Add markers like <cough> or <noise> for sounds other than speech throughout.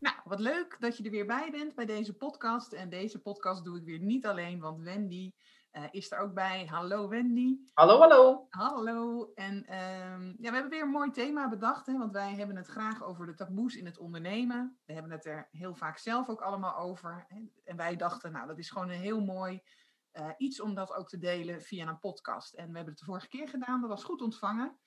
Nou, wat leuk dat je er weer bij bent bij deze podcast. En deze podcast doe ik weer niet alleen, want Wendy uh, is er ook bij. Hallo Wendy. Hallo, hallo. Hallo. En uh, ja, we hebben weer een mooi thema bedacht, hè, want wij hebben het graag over de taboes in het ondernemen. We hebben het er heel vaak zelf ook allemaal over. Hè. En wij dachten, nou, dat is gewoon een heel mooi uh, iets om dat ook te delen via een podcast. En we hebben het de vorige keer gedaan, dat was goed ontvangen.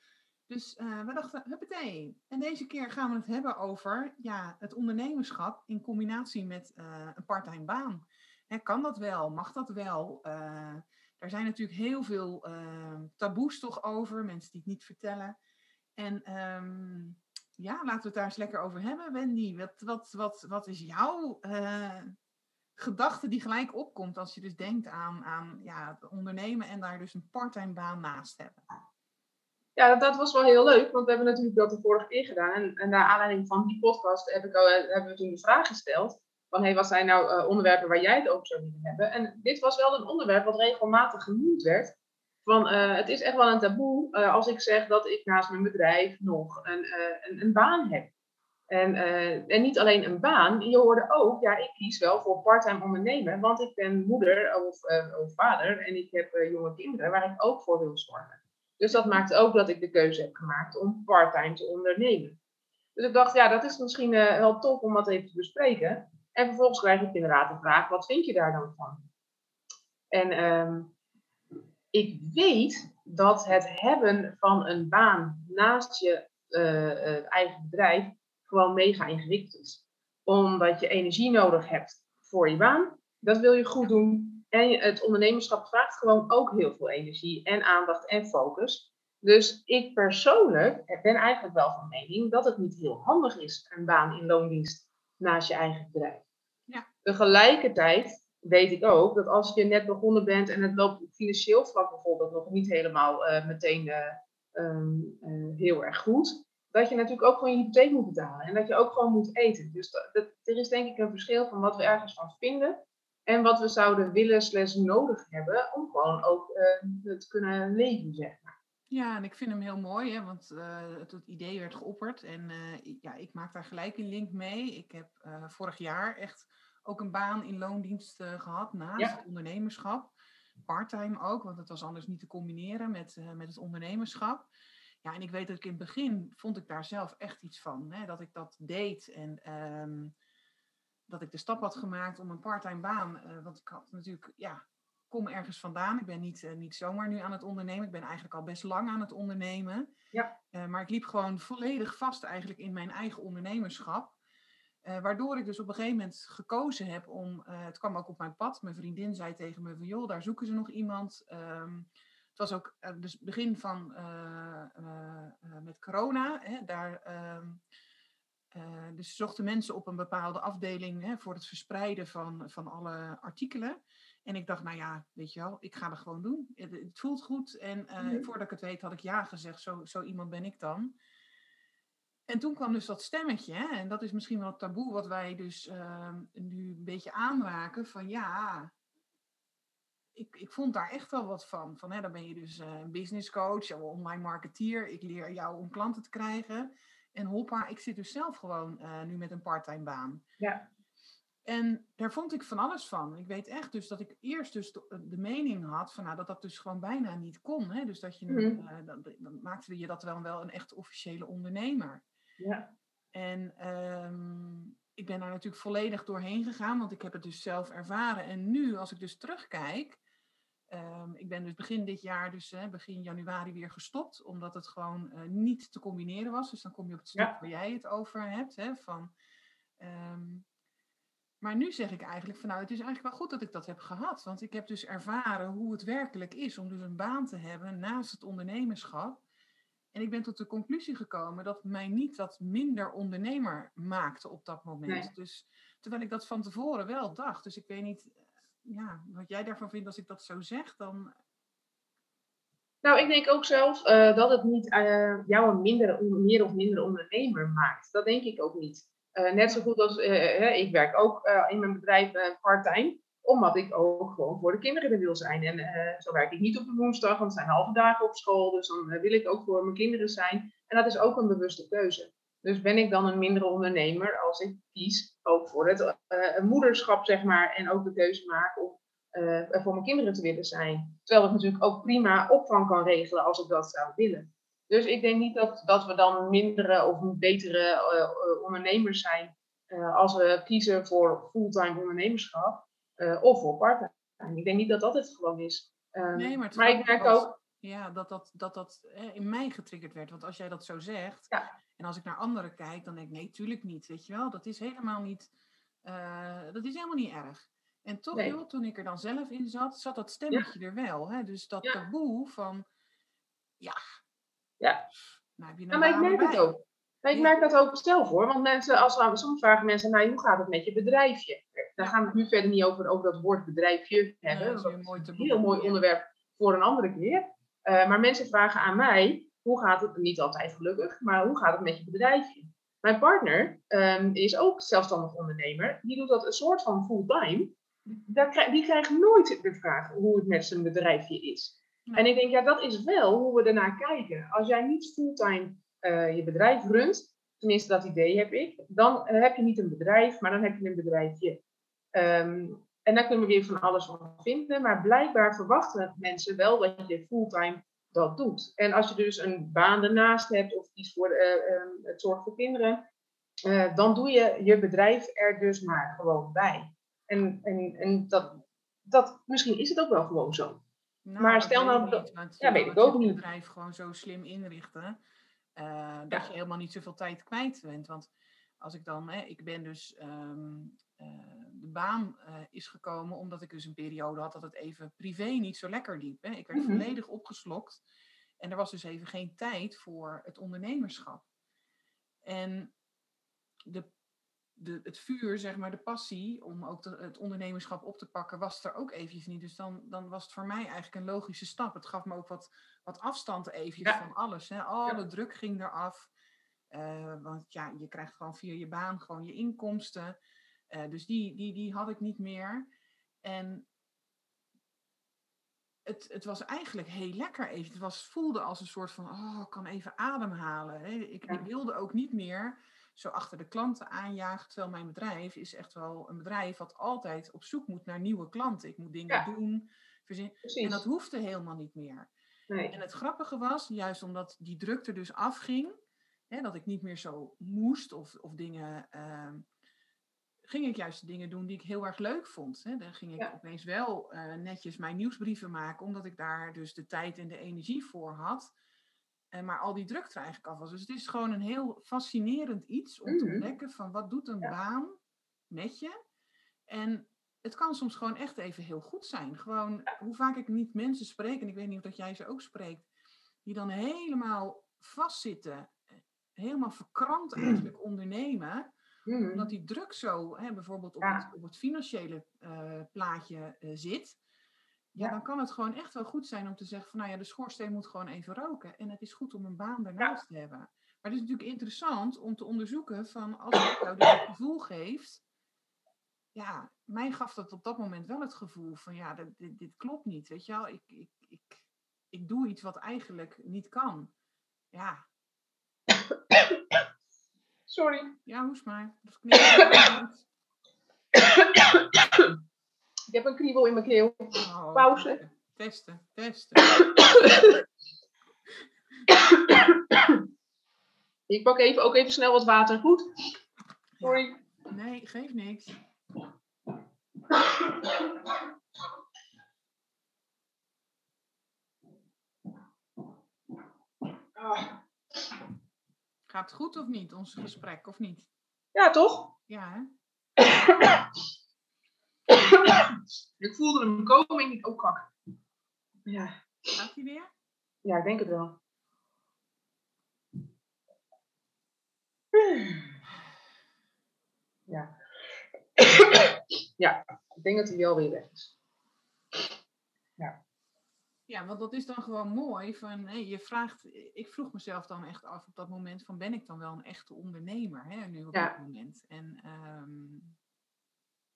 Dus uh, we dachten, huppatee. En deze keer gaan we het hebben over ja, het ondernemerschap in combinatie met uh, een parttime baan. Hè, kan dat wel? Mag dat wel? Uh, er zijn natuurlijk heel veel taboes toch over, mensen die het niet vertellen. En um, ja, laten we het daar eens lekker over hebben, Wendy. Wat, wat, wat, wat is jouw gedachte die gelijk opkomt als je dus denkt aan, aan ja, ondernemen en daar dus een parttime baan naast hebben? Ja, dat was wel heel leuk, want we hebben natuurlijk dat de vorige keer gedaan. En, en naar aanleiding van die podcast heb ik al, hebben we toen de vraag gesteld: van hey, wat zijn nou uh, onderwerpen waar jij het over zou willen hebben? En dit was wel een onderwerp wat regelmatig genoemd werd. Van, uh, het is echt wel een taboe als ik zeg dat ik naast mijn bedrijf nog een, een, een baan heb. En, en niet alleen een baan, je hoorde ook, ja, ik kies wel voor parttime ondernemen, want ik ben moeder of, of vader en ik heb jonge kinderen waar ik ook voor wil zorgen. Dus dat maakt ook dat ik de keuze heb gemaakt om parttime te ondernemen. Dus ik dacht, ja, dat is misschien uh, wel tof om dat even te bespreken. En vervolgens krijg ik inderdaad de vraag, wat vind je daar dan van? En um, ik weet dat het hebben van een baan naast je uh, uh, eigen bedrijf gewoon mega ingewikkeld is. Omdat je energie nodig hebt voor je baan. Dat wil je goed doen. En het ondernemerschap vraagt gewoon ook heel veel energie en aandacht en focus. Dus ik persoonlijk ben eigenlijk wel van mening dat het niet heel handig is, een baan in loondienst naast je eigen bedrijf. Ja. Tegelijkertijd weet ik ook dat als je net begonnen bent en het loopt op financieel vlak bijvoorbeeld nog niet helemaal uh, meteen uh, um, uh, heel erg goed, dat je natuurlijk ook gewoon je hypotheek moet betalen en dat je ook gewoon moet eten. Dus dat, dat, er is denk ik een verschil van wat we ergens van vinden en wat we zouden willen slash nodig hebben om gewoon ook uh, te kunnen leven, zeg maar. Ja, en ik vind hem heel mooi, hè, want uh, het, het, idee werd geopperd. En uh, ja, ik maak daar gelijk een link mee. Ik heb vorig jaar echt ook een baan in loondienst gehad naast ja. het ondernemerschap. Parttime ook, want het was anders niet te combineren met, met het ondernemerschap. Ja, en ik weet dat ik in het begin vond ik daar zelf echt iets van. Hè, dat ik dat deed en... Um, dat ik de stap had gemaakt om een parttime baan. Uh, want ik had natuurlijk, ja, kom ergens vandaan. Ik ben niet, uh, niet zomaar nu aan het ondernemen. Ik ben eigenlijk al best lang aan het ondernemen. Ja. Uh, maar ik liep gewoon volledig vast eigenlijk in mijn eigen ondernemerschap. waardoor ik dus op een gegeven moment gekozen heb om, het kwam ook op mijn pad. Mijn vriendin zei tegen me van joh, daar zoeken ze nog iemand. Um, het was ook dus begin van met corona. Hè, daar um, uh, dus ze zochten mensen op een bepaalde afdeling hè, voor het verspreiden van, van alle artikelen. En ik dacht, nou ja, weet je wel, ik ga het gewoon doen. Het, het voelt goed. En uh, mm. voordat ik het weet, had ik ja gezegd. Zo, zo iemand ben ik dan. En toen kwam dus dat stemmetje. Hè, en dat is misschien wel het taboe wat wij dus uh, nu een beetje aanraken. Van ja, ik, ik vond daar echt wel wat van. Van hè, dan ben je dus een business coach, online marketeer. Ik leer jou om klanten te krijgen. En hoppa, ik zit dus zelf gewoon uh, nu met een parttime baan. Ja. En daar vond ik van alles van. Ik weet echt dus dat ik eerst dus de, de mening had van nou, dat dat dus gewoon bijna niet kon. Hè? Dus dat je, mm uh, dan, dan, maakte je dat wel, wel een echt officiële ondernemer. Ja. En um, ik ben daar natuurlijk volledig doorheen gegaan, want ik heb het dus zelf ervaren. En nu, als ik dus terugkijk, Um, ik ben dus begin dit jaar, dus begin januari weer gestopt, omdat het gewoon uh, niet te combineren was. Dus dan kom je op het stuk ja. waar jij het over hebt. Hè, van, um, maar nu zeg ik eigenlijk van nou, het is eigenlijk wel goed dat ik dat heb gehad. Want ik heb dus ervaren hoe het werkelijk is om dus een baan te hebben naast het ondernemerschap. En ik ben tot de conclusie gekomen dat mij niet dat minder ondernemer maakte op dat moment. Dus terwijl ik dat van tevoren wel dacht. Dus ik weet niet ja, wat jij daarvan vindt als ik dat zo zeg, dan. Nou, ik denk ook zelf uh, dat het niet uh, jou een minder, meer of minder ondernemer maakt. Dat denk ik ook niet. Net zo goed als ik werk ook in mijn bedrijf part-time omdat ik ook gewoon voor de kinderen er wil zijn. En zo werk ik niet op de woensdag, want het zijn halve dagen op school. Dus dan wil ik ook voor mijn kinderen zijn. En dat is ook een bewuste keuze. Dus ben ik dan een mindere ondernemer als ik kies ook voor het uh, moederschap, zeg maar. En ook de keuze maak om voor mijn kinderen te willen zijn. Terwijl ik natuurlijk ook prima opvang kan regelen als ik dat zou willen. Dus ik denk niet dat, dat we dan mindere of betere ondernemers zijn als we kiezen voor fulltime ondernemerschap. Of voor part-time. Ik denk niet dat dat het gewoon is. Um, nee, maar, maar ik merk ook. Ja, dat dat, dat, dat in mij getriggerd werd. Want als jij dat zo zegt, ja. En als ik naar anderen kijk, dan denk ik, nee, tuurlijk niet. Weet je wel, dat is helemaal niet, uh, dat is helemaal niet erg. En toch, nee. joh, toen ik er dan zelf in zat, zat dat stemmetje ja. er wel. Hè? Dus dat ja. taboe van, ja. Ja. Nou, heb je nou maar ik merk het ook. Maar ik merk dat ook zelf hoor. Want mensen, als we, soms vragen mensen, nou, hoe gaat het met je bedrijfje? Daar gaan we het nu verder niet over, over dat woord bedrijfje hebben. dat is een, mooi heel mooi onderwerp voor een andere keer. Uh, maar mensen vragen aan mij, hoe gaat het, niet altijd gelukkig, maar hoe gaat het met je bedrijfje? Mijn partner um, is ook zelfstandig ondernemer. Die doet dat een soort van fulltime. Die krijgt nooit de vraag hoe het met zijn bedrijfje is. En ik denk, ja, dat is wel hoe we ernaar kijken. Als jij niet fulltime uh, je bedrijf runt, tenminste dat idee heb ik, dan heb je niet een bedrijf, maar dan heb je een bedrijfje. Um, en daar kunnen we weer van alles van vinden, maar blijkbaar verwachten mensen wel dat je fulltime dat doet. En als je dus een baan ernaast hebt of iets voor uh, het zorg voor kinderen, uh, dan doe je je bedrijf er dus maar gewoon bij. En, en, en dat, dat, misschien is het ook wel gewoon zo. Nou, maar stel nou dat. Ja, weet ik ook niet. Je bedrijf gewoon zo slim inrichten uh, dat je helemaal niet zoveel tijd kwijt bent. Want als ik dan, hè, ik ben dus, um, uh, de baan uh, is gekomen omdat ik dus een periode had dat het even privé niet zo lekker liep. Hè. Ik werd mm -hmm. volledig opgeslokt en er was dus even geen tijd voor het ondernemerschap. En de de, het vuur, zeg maar, de passie om ook de, het ondernemerschap op te pakken, was er ook eventjes niet. Dus dan, dan was het voor mij eigenlijk een logische stap. Het gaf me ook wat, wat afstand eventjes van alles. Hè. Alle ja. druk ging eraf. Uh, want ja, je krijgt gewoon via je baan gewoon je inkomsten. Uh, dus die, die, die had ik niet meer. En het, het was eigenlijk heel lekker even. Het was, voelde als een soort van, oh, ik kan even ademhalen. Hè. Ik, ik wilde ook niet meer zo achter de klanten aanjagen. Terwijl mijn bedrijf is echt wel een bedrijf wat altijd op zoek moet naar nieuwe klanten. Ik moet dingen ja. doen. Verzin. En dat hoefde helemaal niet meer. Nee. En het grappige was, juist omdat die druk er dus afging, hè, dat ik niet meer zo moest of, of dingen. Uh, ging ik juist de dingen doen die ik heel erg leuk vond. Hè. Dan ging ik ja. opeens wel uh, netjes mijn nieuwsbrieven maken, omdat ik daar dus de tijd en de energie voor had. En maar al die druk er eigenlijk af was. Dus het is gewoon een heel fascinerend iets om te ontdekken van wat doet een ja. baan met je. En het kan soms gewoon echt even heel goed zijn. Gewoon hoe vaak ik niet mensen spreek, en ik weet niet of dat jij ze ook spreekt, die dan helemaal vastzitten, helemaal verkrampt eigenlijk ondernemen. Mm. Omdat die druk zo hè, bijvoorbeeld op, ja. het, op het financiële uh, plaatje uh, zit ja, dan kan het gewoon echt wel goed zijn om te zeggen van nou ja, de schoorsteen moet gewoon even roken. En het is goed om een baan daarnaast ja. te hebben. Maar het is natuurlijk interessant om te onderzoeken van als het jou dit gevoel geeft. Ja, mij gaf dat op dat moment wel het gevoel van ja, dit, dit, dit klopt niet. Weet je wel, ik, ik, ik, ik doe iets wat eigenlijk niet kan. Ja. Sorry. Ja, hoes maar. Dat <coughs> Ik heb een kriebel in mijn keel. Oh, Pauze. Testen, testen. Ik pak even, ook even snel wat water. Goed? Sorry. Nee, geeft niks. Ah. Gaat het goed of niet, ons gesprek, of niet? Ja, toch? Ja, hè? ik voelde hem komen in ook kak. Ja. Gaat hij weer? Ja, ik denk het wel. Ja. ja, ik denk dat hij wel weer weg is. Ja. Ja, want dat is dan gewoon mooi. Van, hey, je vraagt, ik vroeg mezelf dan echt af op dat moment van ben ik dan wel een echte ondernemer hè, nu op ja. dit moment. En, um...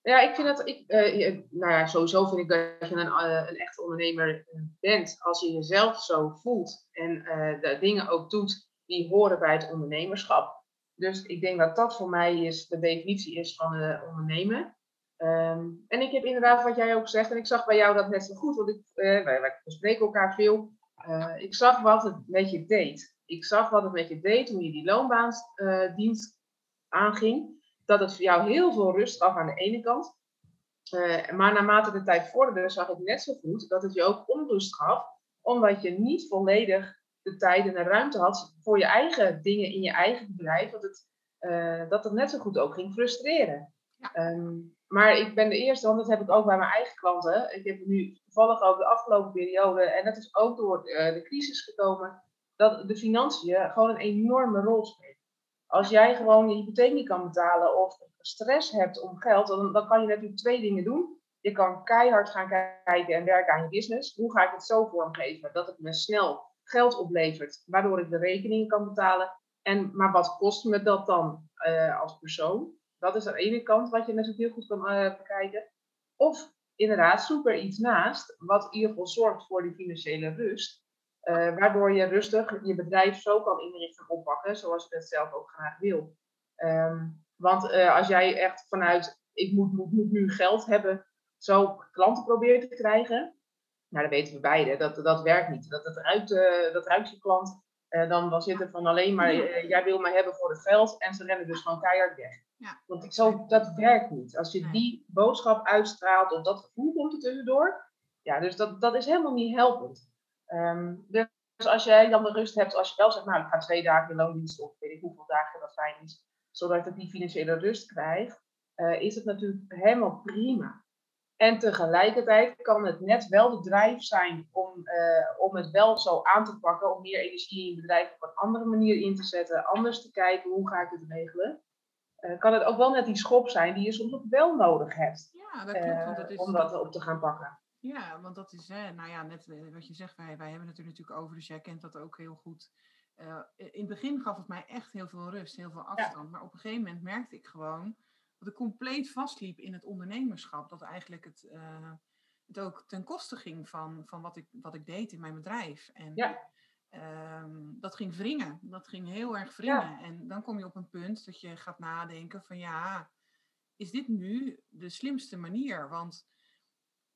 Ja, ik vind dat, ik, uh, nou ja, sowieso vind ik dat je een, uh, een echte ondernemer bent als je jezelf zo voelt en uh, de dingen ook doet die horen bij het ondernemerschap. Dus ik denk dat dat voor mij is, de definitie is van ondernemen. Um, en ik heb inderdaad wat jij ook zegt, en ik zag bij jou dat net zo goed, want ik, uh, wij, wij bespreken elkaar veel. Uh, ik zag wat het met je deed. Ik zag wat het met je deed toen je die loonbaansdienst aanging. Dat het voor jou heel veel rust gaf aan de ene kant. maar naarmate de tijd vorderde, zag ik net zo goed dat het je ook onrust gaf, omdat je niet volledig de tijd en de ruimte had voor je eigen dingen in je eigen bedrijf, dat het, uh, dat het net zo goed ook ging frustreren. Ja. Um, maar ik ben de eerste, want dat heb ik ook bij mijn eigen klanten. Ik heb nu toevallig ook de afgelopen periode, en dat is ook door uh, de crisis gekomen, dat de financiën gewoon een enorme rol spelen. Als jij gewoon je hypotheek niet kan betalen of stress hebt om geld, dan, dan kan je natuurlijk twee dingen doen. Je kan keihard gaan kijken en werken aan je business. Hoe ga ik het zo vormgeven dat het me snel geld oplevert, waardoor ik de rekeningen kan betalen. En, maar wat kost me dat dan uh, als persoon? Dat is aan de ene kant wat je natuurlijk heel goed kan uh, bekijken. Of inderdaad, zoek er iets naast, wat in ieder geval zorgt voor die financiële rust. Uh, waardoor je rustig je bedrijf zo kan inrichten en oppakken, zoals je dat zelf ook graag wil. Um, want als jij echt vanuit, ik moet, moet, nu geld hebben, zo klanten probeert te krijgen, nou, dat weten we beide, dat, dat werkt niet. Dat, dat, ruikt, dat ruikt je klant, uh, dan, dan zit er van alleen maar, uh, jij wil mij hebben voor het geld en ze rennen dus gewoon keihard weg. Ja. Want ik zo, dat werkt niet. Als je die boodschap uitstraalt of dat gevoel komt er tussendoor, ja, dus dat, dat is helemaal niet helpend. Um, dus als jij dan de rust hebt, als je wel zegt, nou, ik ga twee dagen in loondienst of weet ik hoeveel dagen dat fijn is, zodat ik die financiële rust krijg, is het natuurlijk helemaal prima. En tegelijkertijd kan het net wel de drijf zijn om, uh, om het wel zo aan te pakken, om meer energie in je bedrijf op een andere manier in te zetten, anders te kijken hoe ga ik het regelen. Uh, kan het ook wel net die schop zijn die je soms ook wel nodig hebt ja, dat klopt, want dat is, om dat op te gaan pakken. Ja, want dat is, hè, nou ja, net wat je zegt, wij, wij hebben het er natuurlijk over, dus jij kent dat ook heel goed. Uh, in het begin gaf het mij echt heel veel rust, heel veel afstand. Ja. Maar op een gegeven moment merkte ik gewoon dat ik compleet vastliep in het ondernemerschap. Dat eigenlijk het, uh, het ook ten koste ging van, van wat, ik, wat ik deed in mijn bedrijf. En ja. um, dat ging wringen. Dat ging heel erg wringen. Ja. En dan kom je op een punt dat je gaat nadenken van ja, is dit nu de slimste manier? Want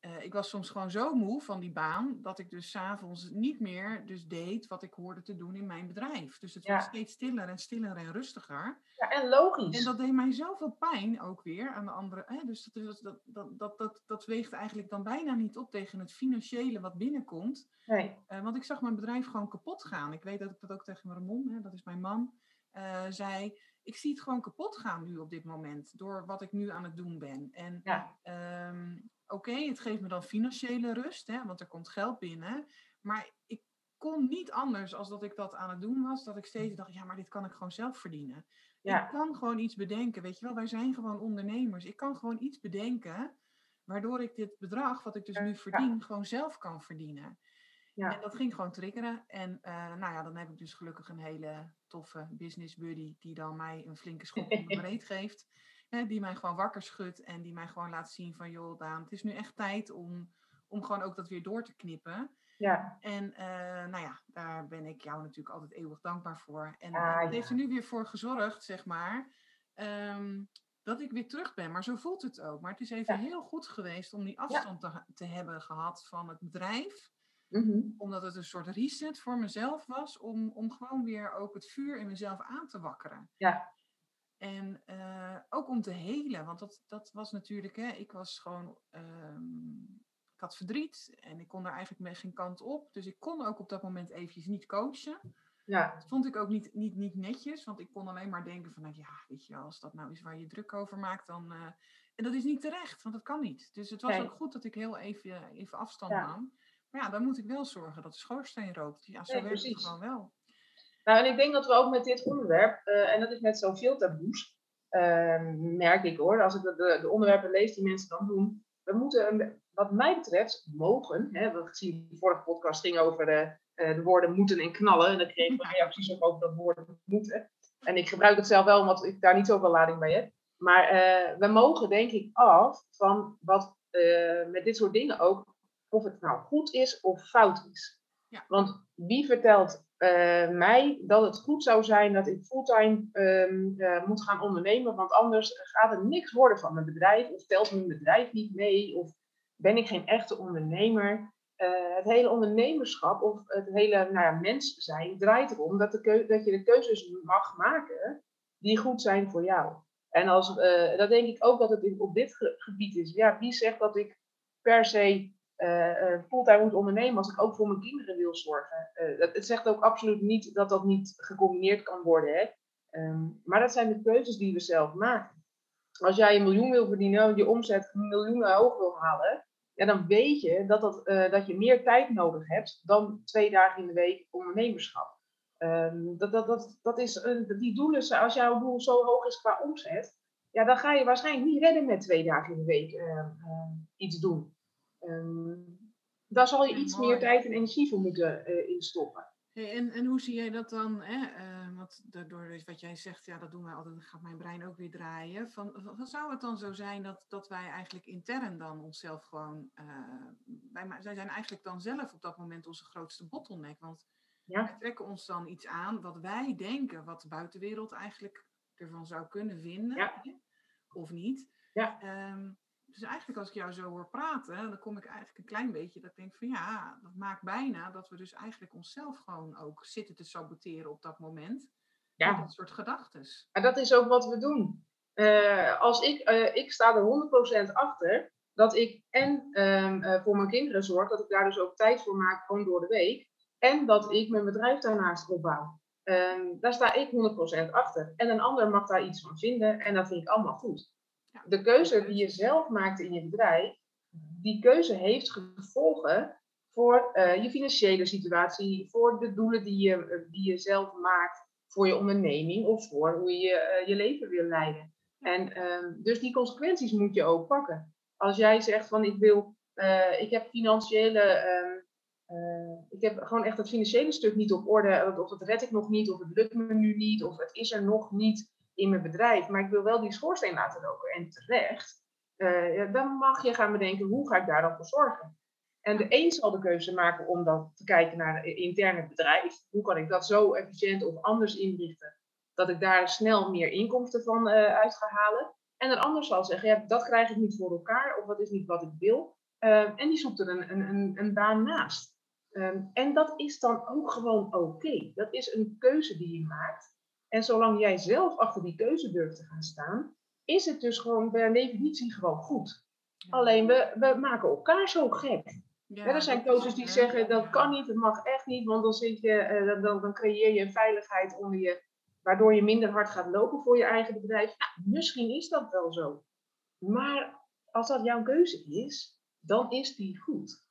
uh, ik was soms gewoon zo moe van die baan, dat ik dus s'avonds niet meer dus deed wat ik hoorde te doen in mijn bedrijf. Dus het ja. werd steeds stiller en stiller en rustiger. Ja, en logisch. En dat deed mij zoveel pijn ook weer aan de andere. Hè? Dus dat, dat, dat, dat, dat, dat weegt eigenlijk dan bijna niet op tegen het financiële wat binnenkomt. Nee. Uh, want ik zag mijn bedrijf gewoon kapot gaan. Ik weet dat ik dat ook tegen Ramon, hè, dat is mijn man, uh, zei ik zie het gewoon kapot gaan nu op dit moment. Door wat ik nu aan het doen ben. En ja. um, oké, okay, het geeft me dan financiële rust, hè, want er komt geld binnen. Maar ik kon niet anders als dat ik dat aan het doen was. Dat ik steeds dacht, ja, maar dit kan ik gewoon zelf verdienen. Ja. Ik kan gewoon iets bedenken, weet je wel. Wij zijn gewoon ondernemers. Ik kan gewoon iets bedenken, waardoor ik dit bedrag, wat ik dus nu verdien, ja. gewoon zelf kan verdienen. Ja. En dat ging gewoon triggeren. En uh, nou ja, dan heb ik dus gelukkig een hele toffe business buddy die dan mij een flinke schop in de reet <laughs> geeft. Hè, die mij gewoon wakker schudt en die mij gewoon laat zien van joh Daan, het is nu echt tijd om, om gewoon ook dat weer door te knippen. Ja. En uh, nou ja, daar ben ik jou natuurlijk altijd eeuwig dankbaar voor. En ah, het ja. heeft er nu weer voor gezorgd, zeg maar, um, dat ik weer terug ben. Maar zo voelt het ook. Maar het is even ja. heel goed geweest om die afstand te, te hebben gehad van het bedrijf. Mm -hmm. Omdat het een soort reset voor mezelf was om, om gewoon weer ook het vuur in mezelf aan te wakkeren. Ja. En uh, ook om te helen, want dat, dat was natuurlijk, hè, ik was gewoon, um, ik had verdriet en ik kon daar eigenlijk mee geen kant op. Dus ik kon ook op dat moment eventjes niet coachen. Ja. Dat vond ik ook niet, niet, niet netjes, want ik kon alleen maar denken van, nou, ja, weet je, als dat nou is waar je druk over maakt, dan... Uh, en dat is niet terecht, want dat kan niet. Dus het was nee. ook goed dat ik heel even, even afstand ja. nam. Maar ja, dan moet ik wel zorgen dat de schoorsteen rookt. Ja, zo nee, werkt het gewoon wel. Nou, en ik denk dat we ook met dit onderwerp, en dat is met zoveel taboes, Ehm, merk ik hoor, als ik de, de, onderwerpen lees die mensen dan doen. We moeten, wat mij betreft, mogen. Hè, we zien de vorige podcast ging over de, eh, de woorden moeten en knallen. En dan kreeg ik reacties ook over dat woord moeten. En ik gebruik het zelf wel, omdat ik daar niet zoveel lading bij heb. Maar uh, we mogen denk ik af van wat met dit soort dingen ook, of het nou goed is of fout is. Ja. Want wie vertelt uh, mij dat het goed zou zijn dat ik fulltime um, uh, moet gaan ondernemen, want anders gaat er niks worden van mijn bedrijf, of telt mijn bedrijf niet mee, of ben ik geen echte ondernemer. Uh, het hele ondernemerschap of het hele nou ja, mens zijn draait erom dat, de dat je de keuzes mag maken die goed zijn voor jou. En als, dat denk ik ook dat het op dit gebied is. Ja, wie zegt dat ik per se uh, fulltime moet ondernemen als ik ook voor mijn kinderen wil zorgen. Uh, dat, het zegt ook absoluut niet dat dat niet gecombineerd kan worden. Hè? Ehm, maar dat zijn de keuzes die we zelf maken. Als jij een miljoen wil verdienen, je omzet miljoenen hoog wil halen, ja, dan weet je dat, dat, dat je meer tijd nodig hebt dan twee dagen in de week ondernemerschap. Um, dat, dat, dat, dat is een, die doelen, als jouw doel zo hoog is qua omzet, ja, dan ga je waarschijnlijk niet redden met twee dagen in de week ehm, iets doen. Um, daar zal je iets meer tijd en energie voor moeten uh, instoppen. Hey, en, en hoe zie jij dat dan? Hè? Uh, want door wat jij zegt, ja, dat doen wij altijd, dan gaat mijn brein ook weer draaien. Van, van, zou het dan zo zijn dat, dat wij eigenlijk intern dan onszelf gewoon. Uh, wij, wij zijn eigenlijk dan zelf op dat moment onze grootste bottleneck. Want ja. wij trekken ons dan iets aan wat wij denken, wat de buitenwereld eigenlijk ervan zou kunnen vinden. Ja. Of niet. Ja. Um, dus eigenlijk als ik jou zo hoor praten, dan kom ik eigenlijk een klein beetje dat ik denk van ja, dat maakt bijna dat we dus eigenlijk onszelf gewoon ook zitten te saboteren op dat moment. Ja. Met dat soort gedachten. En dat is ook wat we doen. Uh, als ik, uh, ik sta er 100% achter dat ik en um, uh, voor mijn kinderen zorg, dat ik daar dus ook tijd voor maak, gewoon door de week. En dat ik mijn bedrijf daarnaast opbouw. Um, daar sta ik 100% achter. En een ander mag daar iets van vinden en dat vind ik allemaal goed de keuze die je zelf maakt in je bedrijf, die keuze heeft gevolgen voor uh, je financiële situatie, voor de doelen die je, eh, die je zelf maakt voor je onderneming of voor hoe je uh, je leven wil leiden. En um, dus die consequenties moet je ook pakken. Als jij zegt van ik wil, uh, ik heb financiële, um, ik heb gewoon echt het financiële stuk niet op orde, of dat red ik nog niet, of het lukt me nu niet, of het is er nog niet in mijn bedrijf, maar ik wil wel die schoorsteen laten roken en terecht, uh, dan mag je gaan bedenken hoe ga ik daar dan voor zorgen. En de een zal de keuze maken om dan te kijken naar het interne bedrijf. Hoe kan ik dat zo efficiënt of anders inrichten dat ik daar snel meer inkomsten van uh, uit ga halen. En een ander zal zeggen, ja, dat krijg ik niet voor elkaar of dat is niet wat ik wil. Uh, en die zoekt er een, een, een, baan naast. Um, en dat is dan ook gewoon oké. Dat is een keuze die je maakt. En zolang jij zelf achter die keuze durft te gaan staan, is het dus gewoon per definitie gewoon goed. Alleen we, we maken elkaar zo gek. Ja, er zijn coaches die zeggen dat kan niet, dat mag echt niet, want dan, zit je, uh, dan, dan creëer je een veiligheid onder je, waardoor je minder hard gaat lopen voor je eigen bedrijf. Nou, misschien is dat wel zo. Maar als dat jouw keuze is, dan is die goed.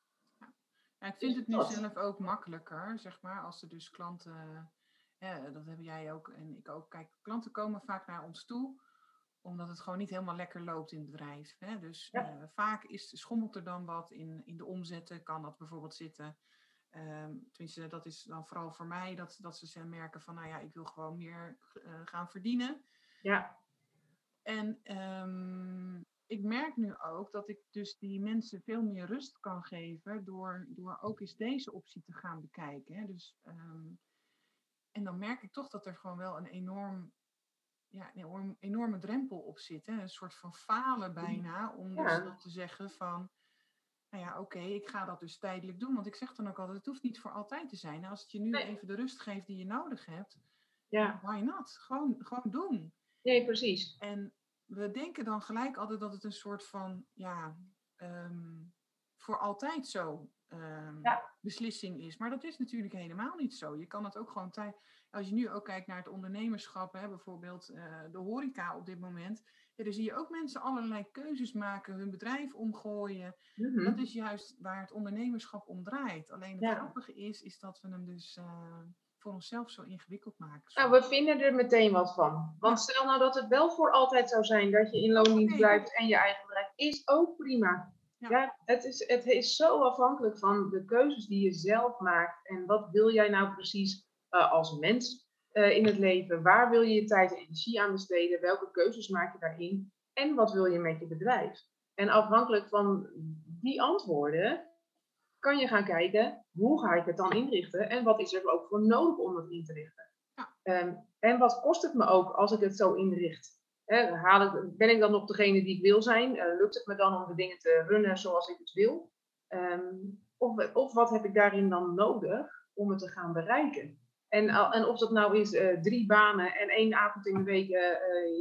Ja, ik vind het nu zelf ook makkelijker, zeg maar, als er dus klanten ja, dat hebben jij ook en ik ook. Kijk, klanten komen vaak naar ons toe omdat het gewoon niet helemaal lekker loopt in het bedrijf. Hè? Dus uh, vaak is, schommelt er dan wat in, in de omzetten, kan dat bijvoorbeeld zitten. Um, tenminste, dat is dan vooral voor mij dat, dat ze merken van, nou ja, ik wil gewoon meer uh, gaan verdienen. Ja. En um, ik merk nu ook dat ik dus die mensen veel meer rust kan geven door, door ook eens deze optie te gaan bekijken. Hè? Dus um, en dan merk ik toch dat er gewoon wel een enorm ja, een enorm, enorme drempel op zit. Hè? Een soort van falen bijna. Om dus te zeggen van, nou ja, oké, ik ga dat dus tijdelijk doen. Want ik zeg dan ook altijd, het hoeft niet voor altijd te zijn. Als het je nu even de rust geeft die je nodig hebt, ja. why not? Gewoon, gewoon doen. Nee, precies. En we denken dan gelijk altijd dat het een soort van, ja, um, voor altijd zo um, beslissing is. Maar dat is natuurlijk helemaal niet zo. Je kan het ook gewoon tijd. Als je nu ook kijkt naar het ondernemerschap, hè, bijvoorbeeld uh, de horeca op dit moment. Ja, dan zie je ook mensen allerlei keuzes maken, hun bedrijf omgooien. Mm Dat is juist waar het ondernemerschap om draait. Alleen het grappige is, is dat we hem dus. Uh, voor onszelf zo ingewikkeld maken. Nou, we vinden er meteen wat van. Want stel nou dat het wel voor altijd zou zijn dat je in loondienst blijft en je eigen bedrijf, is ook prima. Ja, het, is, het is zo afhankelijk van de keuzes die je zelf maakt. En wat wil jij nou precies uh, als mens uh, in het leven? Waar wil je je tijd en energie aan besteden? Welke keuzes maak je daarin? En wat wil je met je bedrijf? En afhankelijk van die antwoorden kan je gaan kijken hoe ga ik het dan inrichten en wat is er ook voor nodig om het in te richten. Ja. Um, en wat kost het me ook als ik het zo inricht? Haal ik, ben ik dan nog degene die ik wil zijn? Uh, lukt het me dan om de dingen te runnen zoals ik het wil? Um, of, of wat heb ik daarin dan nodig om het te gaan bereiken? En, en of dat nou is uh, drie banen en één avond in de week uh,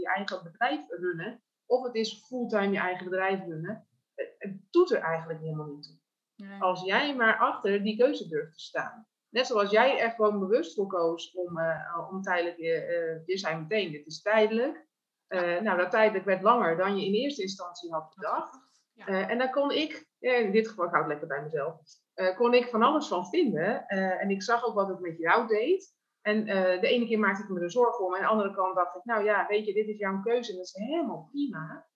je eigen bedrijf runnen, of het is fulltime je eigen bedrijf runnen, het, doet er eigenlijk helemaal niet toe. Nee. Als jij maar achter die keuze durft te staan. Net zoals jij er gewoon bewust voor koos om, uh, om tijdelijk, uh, je zei meteen, dit is tijdelijk. Uh, nou, dat tijdelijk werd langer dan je in eerste instantie had gedacht. Ja. en dan kon ik, in dit geval, ik hou het lekker bij mezelf, kon ik van alles van vinden. en ik zag ook wat het met jou deed. En de ene keer maakte ik me er zorgen om, en de andere kant dacht ik, nou ja, weet je, dit is jouw keuze en dat is helemaal prima.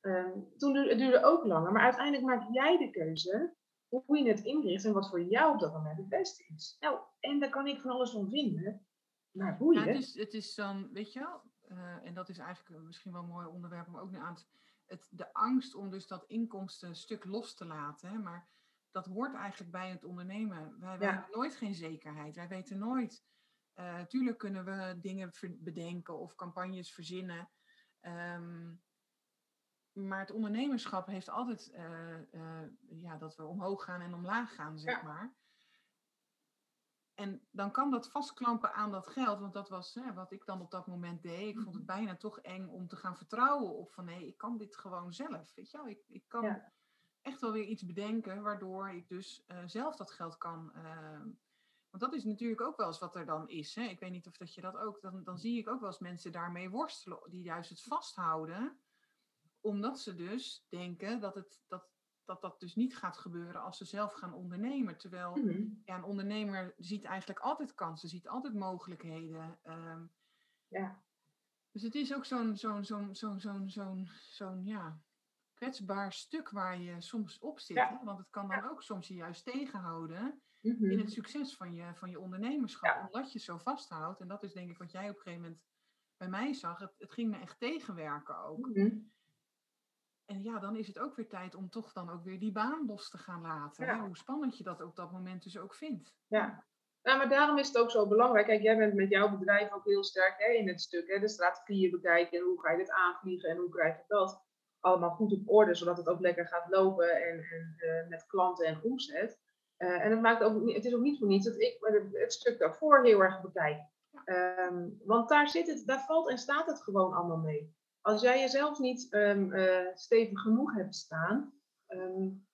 Ehm, toen duurde het duurde ook langer, maar uiteindelijk maak jij de keuze hoe je het inricht en wat voor jou op dat moment het beste is. Nou, en daar kan ik van alles van vinden. Maar boeien. Ja, het is, het is dan, weet je wel, uh, en dat is eigenlijk misschien wel een mooi onderwerp om ook nu aan te... Het, de angst om dus dat inkomstenstuk los te laten. Hè, maar dat hoort eigenlijk bij het ondernemen. Wij, wij hebben nooit geen zekerheid. Wij weten nooit... Uh, tuurlijk kunnen we dingen bedenken of campagnes verzinnen. Um, maar het ondernemerschap heeft altijd uh, ja, dat we omhoog gaan en omlaag gaan, zeg maar. En dan kan dat vastklampen aan dat geld, want dat was hè, wat ik dan op dat moment deed. Ik vond het mhm. bijna toch eng om te gaan vertrouwen op van nee, ik kan dit gewoon zelf. Weet je wel? Ik, ik kan echt wel weer iets bedenken waardoor ik dus uh, zelf dat geld kan. want dat is natuurlijk ook wel eens wat er dan is. Hè? Ik weet niet of dat je dat ook. Dan, dan zie ik ook wel eens mensen daarmee worstelen, die juist het vasthouden omdat ze dus denken dat, het, dat, dat dat dus niet gaat gebeuren als ze zelf gaan ondernemen. Terwijl mhm. ja, een ondernemer ziet eigenlijk altijd kansen, ziet altijd mogelijkheden. Ehm, ja. Dus het is ook zo'n zo'n zo'n zo'n zo'n zo'n zo'n ja, kwetsbaar stuk waar je soms op zit. Want het kan dan ook soms je juist tegenhouden in het mhm. succes van je, van je ondernemerschap. Omdat je zo vasthoudt. En dat is denk ik wat jij op een gegeven moment bij mij zag. Het, het ging me echt tegenwerken ook. Mhm. En ja, dan is het ook weer tijd om toch dan ook weer die baan los te gaan laten. Hè? Hoe spannend je dat op dat moment dus ook vindt. Ja, nou, maar daarom is het ook zo belangrijk. Kijk, jij bent met jouw bedrijf ook heel sterk hè, in het stuk. Hè, de strategieën bekijken en hoe ga je dit aanvliegen en hoe krijg je dat allemaal goed op orde, zodat het ook lekker gaat lopen en, en uh, met klanten en omzet. Uh, en het, maakt ook, het is ook niet voor niets dat ik het stuk daarvoor heel erg bekijk. Um, want daar, zit het, daar valt en staat het gewoon allemaal mee. Als jij jezelf niet um, uh, stevig genoeg hebt staan, um,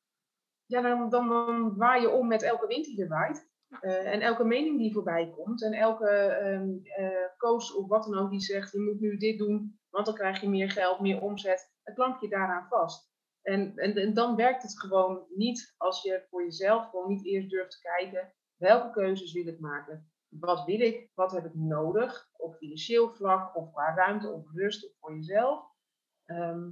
ja, dan, dan, dan waai je om met elke wind die er waait. Uh, en elke mening die voorbij komt. En elke um, uh, coach of wat dan ook die zegt, je moet nu dit doen, want dan krijg je meer geld, meer omzet. Het klamp je daaraan vast. En, en, en, dan werkt het gewoon niet als je voor jezelf gewoon niet eerst durft te kijken, welke keuzes wil ik maken? Wat wil ik, wat heb ik nodig, op financieel vlak of qua ruimte of rust of voor jezelf. Ehm,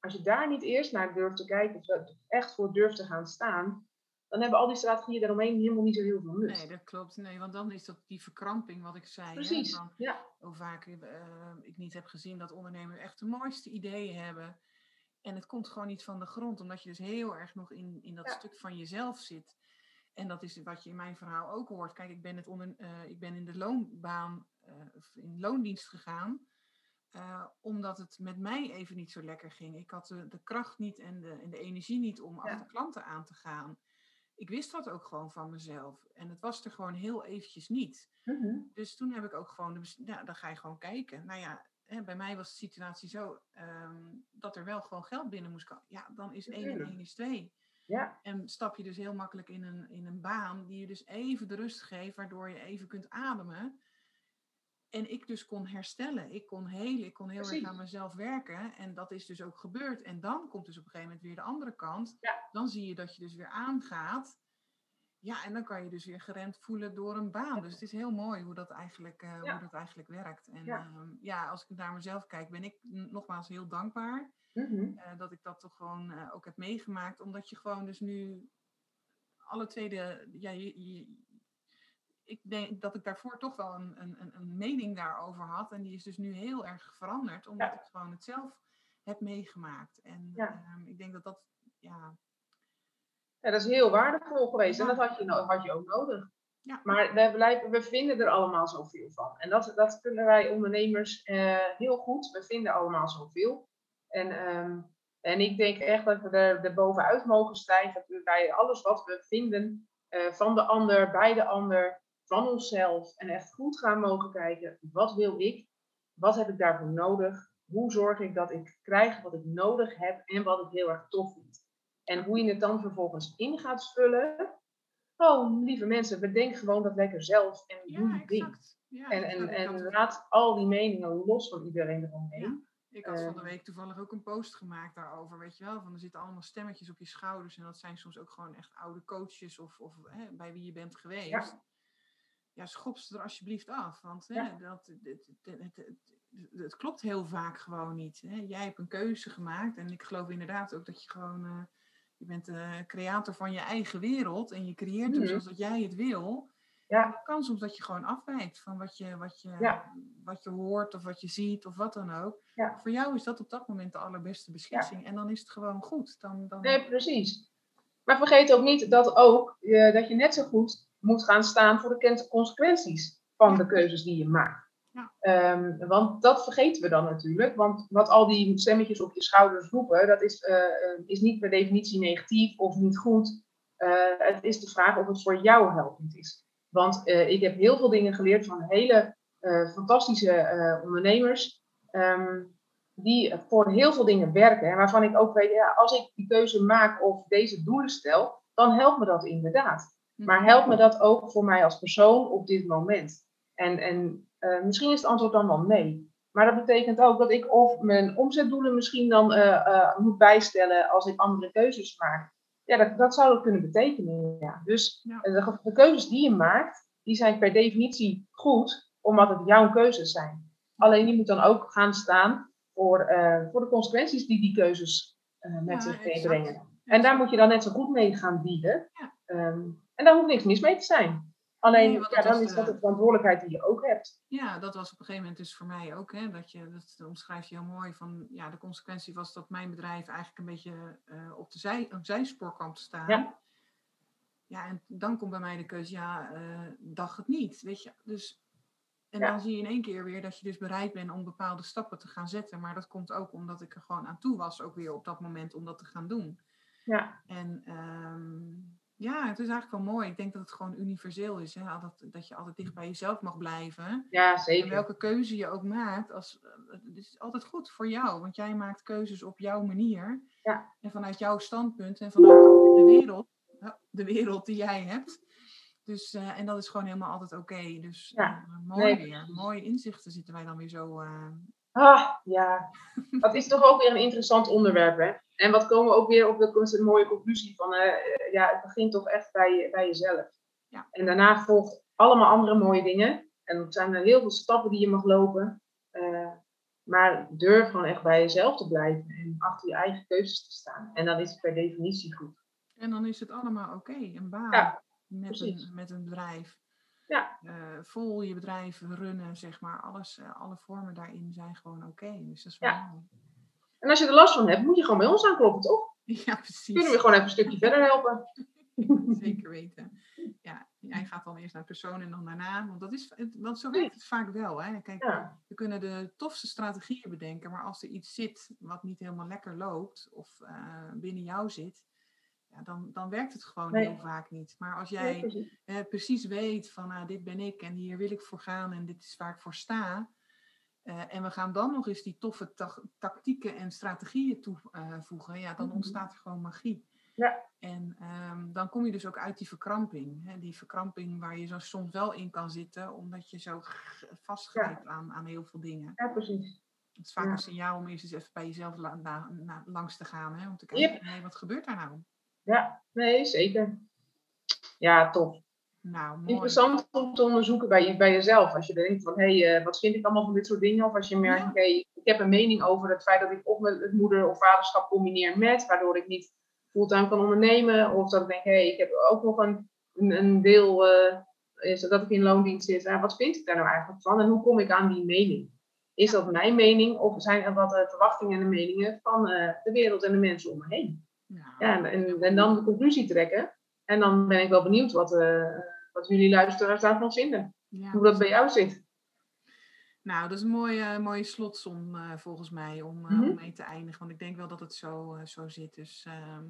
als je daar niet eerst naar durft te kijken, of echt voor durft te gaan staan, dan hebben al die strategieën daaromheen helemaal niet zo heel veel nut. Nee, dat klopt. Nee, want dan is dat die verkramping wat ik zei. Precies, hè, ja. Hoe vaak uh, ik niet heb gezien dat ondernemers echt de mooiste ideeën hebben. En het komt gewoon niet van de grond, omdat je dus heel erg nog in, in dat stuk van jezelf zit. En dat is wat je in mijn verhaal ook hoort. Kijk, ik ben, het onder, uh, ik ben in de loonbaan, uh, in loondienst gegaan. Uh, omdat het met mij even niet zo lekker ging. Ik had de, de kracht niet en de, en de energie niet om ja. achter klanten aan te gaan. Ik wist dat ook gewoon van mezelf. En het was er gewoon heel eventjes niet. Mm -hmm. Dus toen heb ik ook gewoon, de, ja, dan ga je gewoon kijken. Nou ja, hè, bij mij was de situatie zo um, dat er wel gewoon geld binnen moest komen. Ja, dan is 1 en 1 is 2. Ja. En stap je dus heel makkelijk in een, in een baan die je dus even de rust geeft, waardoor je even kunt ademen. En ik dus kon herstellen. Ik kon helen. Ik kon heel Precies. erg aan mezelf werken. En dat is dus ook gebeurd. En dan komt dus op een gegeven moment weer de andere kant. Ja. Dan zie je dat je dus weer aangaat. Ja, en dan kan je dus weer gerend voelen door een baan. Dus het is heel mooi hoe dat eigenlijk, uh, hoe dat eigenlijk werkt. En ja. Ehm, ja. als ik naar mezelf kijk, ben ik nogmaals heel dankbaar mm dat ik dat toch gewoon uh, ook heb meegemaakt. Omdat je gewoon dus nu alle tweede, ja, je, ik denk dat ik daarvoor toch wel een, een, een mening daarover had. En die is dus nu heel erg veranderd, omdat ik gewoon het zelf heb meegemaakt. En ehm, ik denk dat dat, ja... Ja, dat is heel waardevol geweest. En dat had je, had je ook nodig. Ja. Maar we, blijven, we vinden er allemaal zoveel van. En dat, dat kunnen wij ondernemers uh, heel goed. We vinden allemaal zoveel. En, um, en ik denk echt dat we er, er bovenuit mogen stijgen. Bij alles wat we vinden uh, van de ander, bij de ander, van onszelf. En echt goed gaan mogen kijken. Wat wil ik? Wat heb ik daarvoor nodig? Hoe zorg ik dat ik krijg wat ik nodig heb en wat ik heel erg tof vind? En hoe je het dan vervolgens in gaat vullen. Oh, lieve mensen, bedenk gewoon dat lekker zelf en doe ja, ding. Ja, en en, en laat al die meningen los van iedereen eromheen. Ja. Ik had van de week toevallig ook een post gemaakt daarover, weet je wel. Van er zitten allemaal stemmetjes op je schouders. En dat zijn soms ook gewoon echt oude coaches of, of hè, bij wie je bent geweest. Ja, ja schop ze er alsjeblieft af. Want hè, dat, het, het, het, het, klopt heel vaak gewoon niet. Hè. Jij hebt een keuze gemaakt. En ik geloof inderdaad ook dat je gewoon... Uh, je bent de creator van je eigen wereld. En je creëert hem mhm. zoals dat jij het wil. Ja. Het kan soms dat je gewoon afwijkt van wat je, wat, je, wat je hoort of wat je ziet of wat dan ook. Ja. Voor jou is dat op dat moment de allerbeste beslissing. En dan is het gewoon goed. Dan, dan... Nee, precies. Maar vergeet ook niet dat, ook, uh, dat je net zo goed moet gaan staan voor de consequenties van de keuzes die je maakt. Um, want dat vergeten we dan natuurlijk. Want wat al die stemmetjes op je schouders roepen, dat is, uh, is niet per definitie negatief of niet goed. Uh, het is de vraag of het voor jou helpend is. Want uh, ik heb heel veel dingen geleerd van hele fantastische ondernemers. Um, die voor heel veel dingen werken. En waarvan ik ook weet, ja, als ik die keuze maak of deze doelen stel, dan helpt me dat inderdaad. Maar mhm. helpt me dat ook voor mij als persoon op dit moment? En, en uh, misschien is het antwoord dan wel nee. Maar dat betekent ook dat ik of mijn omzetdoelen misschien dan uh, uh, moet bijstellen als ik andere keuzes maak. Ja, dat, dat zou het kunnen betekenen. Ja. Dus De, de, keuzes die je maakt, die zijn per definitie goed, omdat het jouw keuzes zijn. Alleen die moet dan ook gaan staan voor, voor de consequenties die die keuzes met zich meebrengen. En daar moet je dan net zo goed mee gaan bieden. Um, en daar hoeft niks mis mee te zijn. Alleen, ja, dan is dat de verantwoordelijkheid die je ook hebt. Ja, dat was op een gegeven moment dus voor mij ook. Hè, dat, je, dat omschrijf je heel mooi. Van, ja, de consequentie was dat mijn bedrijf eigenlijk een beetje uh, op de zij, een zijspoor kwam te staan. Ja. ja, en dan komt bij mij de keuze, ja, uh, dag het niet. Weet je, dus en dan zie je in één keer weer dat je dus bereid bent om bepaalde stappen te gaan zetten. Maar dat komt ook omdat ik er gewoon aan toe was, ook weer op dat moment om dat te gaan doen. Ja. En um, ja, het is eigenlijk wel mooi. Ik denk dat het gewoon universeel is. Hè? Dat, dat je altijd dicht bij jezelf mag blijven. Ja, zeker. En welke keuze je ook maakt, als, het is altijd goed voor jou. Want jij maakt keuzes op jouw manier. Ja. En vanuit jouw standpunt en vanuit de wereld, de wereld die jij hebt. Dus, uh, en dat is gewoon helemaal altijd oké. Dus ja. uh, mooi weer. Mooie inzichten zitten wij dan weer zo uh, Ah, ja. Dat is toch ook weer een interessant onderwerp, hè? En wat komen we ook weer op de, mooie conclusie van, uh, ja, het begint toch echt bij, bij jezelf. Ja. En daarna volgt allemaal andere mooie dingen. En er zijn er heel veel stappen die je mag lopen. Uh, maar durf gewoon echt bij jezelf te blijven en achter je eigen keuzes te staan. En dan is het per definitie goed. En dan is het allemaal oké, een baan met, een, met een bedrijf. Ja. Uh, vol je bedrijf runnen, zeg maar. Alles, alle vormen daarin zijn gewoon oké. Dus dat is wel ja. En als je er last van hebt, moet je gewoon bij ons aankloppen, toch? Ja, precies. Kunnen we gewoon even een stukje verder helpen. <laughs> Zeker weten. Ja, jij gaat dan eerst naar persoon en dan daarna. Want, dat is, want zo werkt het vaak wel. Hè? Kijk, we kunnen de tofste strategieën bedenken, maar als er iets zit wat niet helemaal lekker loopt of uh, binnen jou zit, ja, dan, dan werkt het gewoon heel vaak niet. Maar als jij precies. Eh, precies. weet van ah, dit ben ik en hier wil ik voor gaan en dit is waar ik voor sta. Uh, en we gaan dan nog eens die toffe tactieken en strategieën toevoegen, ja, dan mhm. ontstaat er gewoon magie. Ja. En um, dan kom je dus ook uit die verkramping. Hè? Die verkramping waar je zo soms wel in kan zitten, omdat je zo vastgrijpt aan, aan heel veel dingen. Ja, precies. Het is vaak een signaal om eerst eens even bij jezelf la, langs te gaan. Hè? Om te kijken, yep. wat gebeurt daar nou? Ja, nee, zeker. Ja, tof. Nou, mooi. Interessant om te onderzoeken bij, bij jezelf. Als je denkt van, hé, hey, uh, wat vind ik allemaal van dit soort dingen? Of als je merkt, oké, ik heb een mening over het feit dat ik of het moeder- of vaderschap combineer met, waardoor ik niet fulltime kan ondernemen. Of dat ik denk, hé, hey, ik heb ook nog een, een, een deel, uh, is dat ik in loondienst zit. Uh, wat vind ik daar nou eigenlijk van? En hoe kom ik aan die mening? Is dat mijn mening of zijn er wat verwachtingen en de meningen van de wereld en de mensen om me heen? Ja, ja en, en, dan de conclusie trekken. En dan ben ik wel benieuwd wat, wat jullie luisteraars daarvan vinden. Hoe dat bij jou zit. Nou, dat is een mooie, mooie slotsom uh, volgens mij om, uh, om mee te eindigen. Want ik denk wel dat het zo, uh, zo zit. Dus ehm,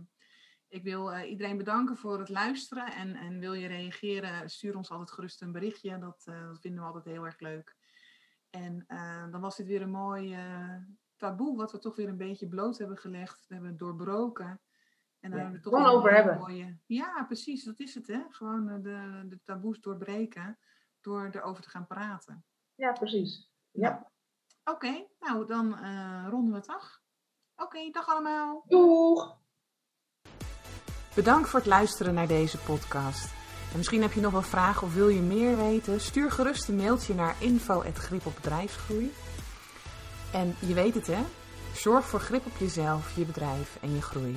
ik wil iedereen bedanken voor het luisteren. En, en wil je reageren, stuur ons altijd gerust een berichtje. Dat, dat vinden we altijd heel erg leuk. En dan was dit weer een mooi taboe, wat we toch weer een beetje bloot hebben gelegd. We hebben doorbroken. En dan ja, hebben we toch gewoon over hebben. Mooie... Ja, precies, dat is het hè. Gewoon de, de taboes doorbreken door erover te gaan praten. Ja, precies. Ja. Oké, okay, nou dan uh, ronden we het af. Oké, okay, dag allemaal. Doeg! Bedankt voor het luisteren naar deze podcast. En misschien heb je nog wel vragen of wil je meer weten? Stuur gerust een mailtje naar info.gripopbedrijfsgroei. En je weet het hè, zorg voor grip op jezelf, je bedrijf en je groei.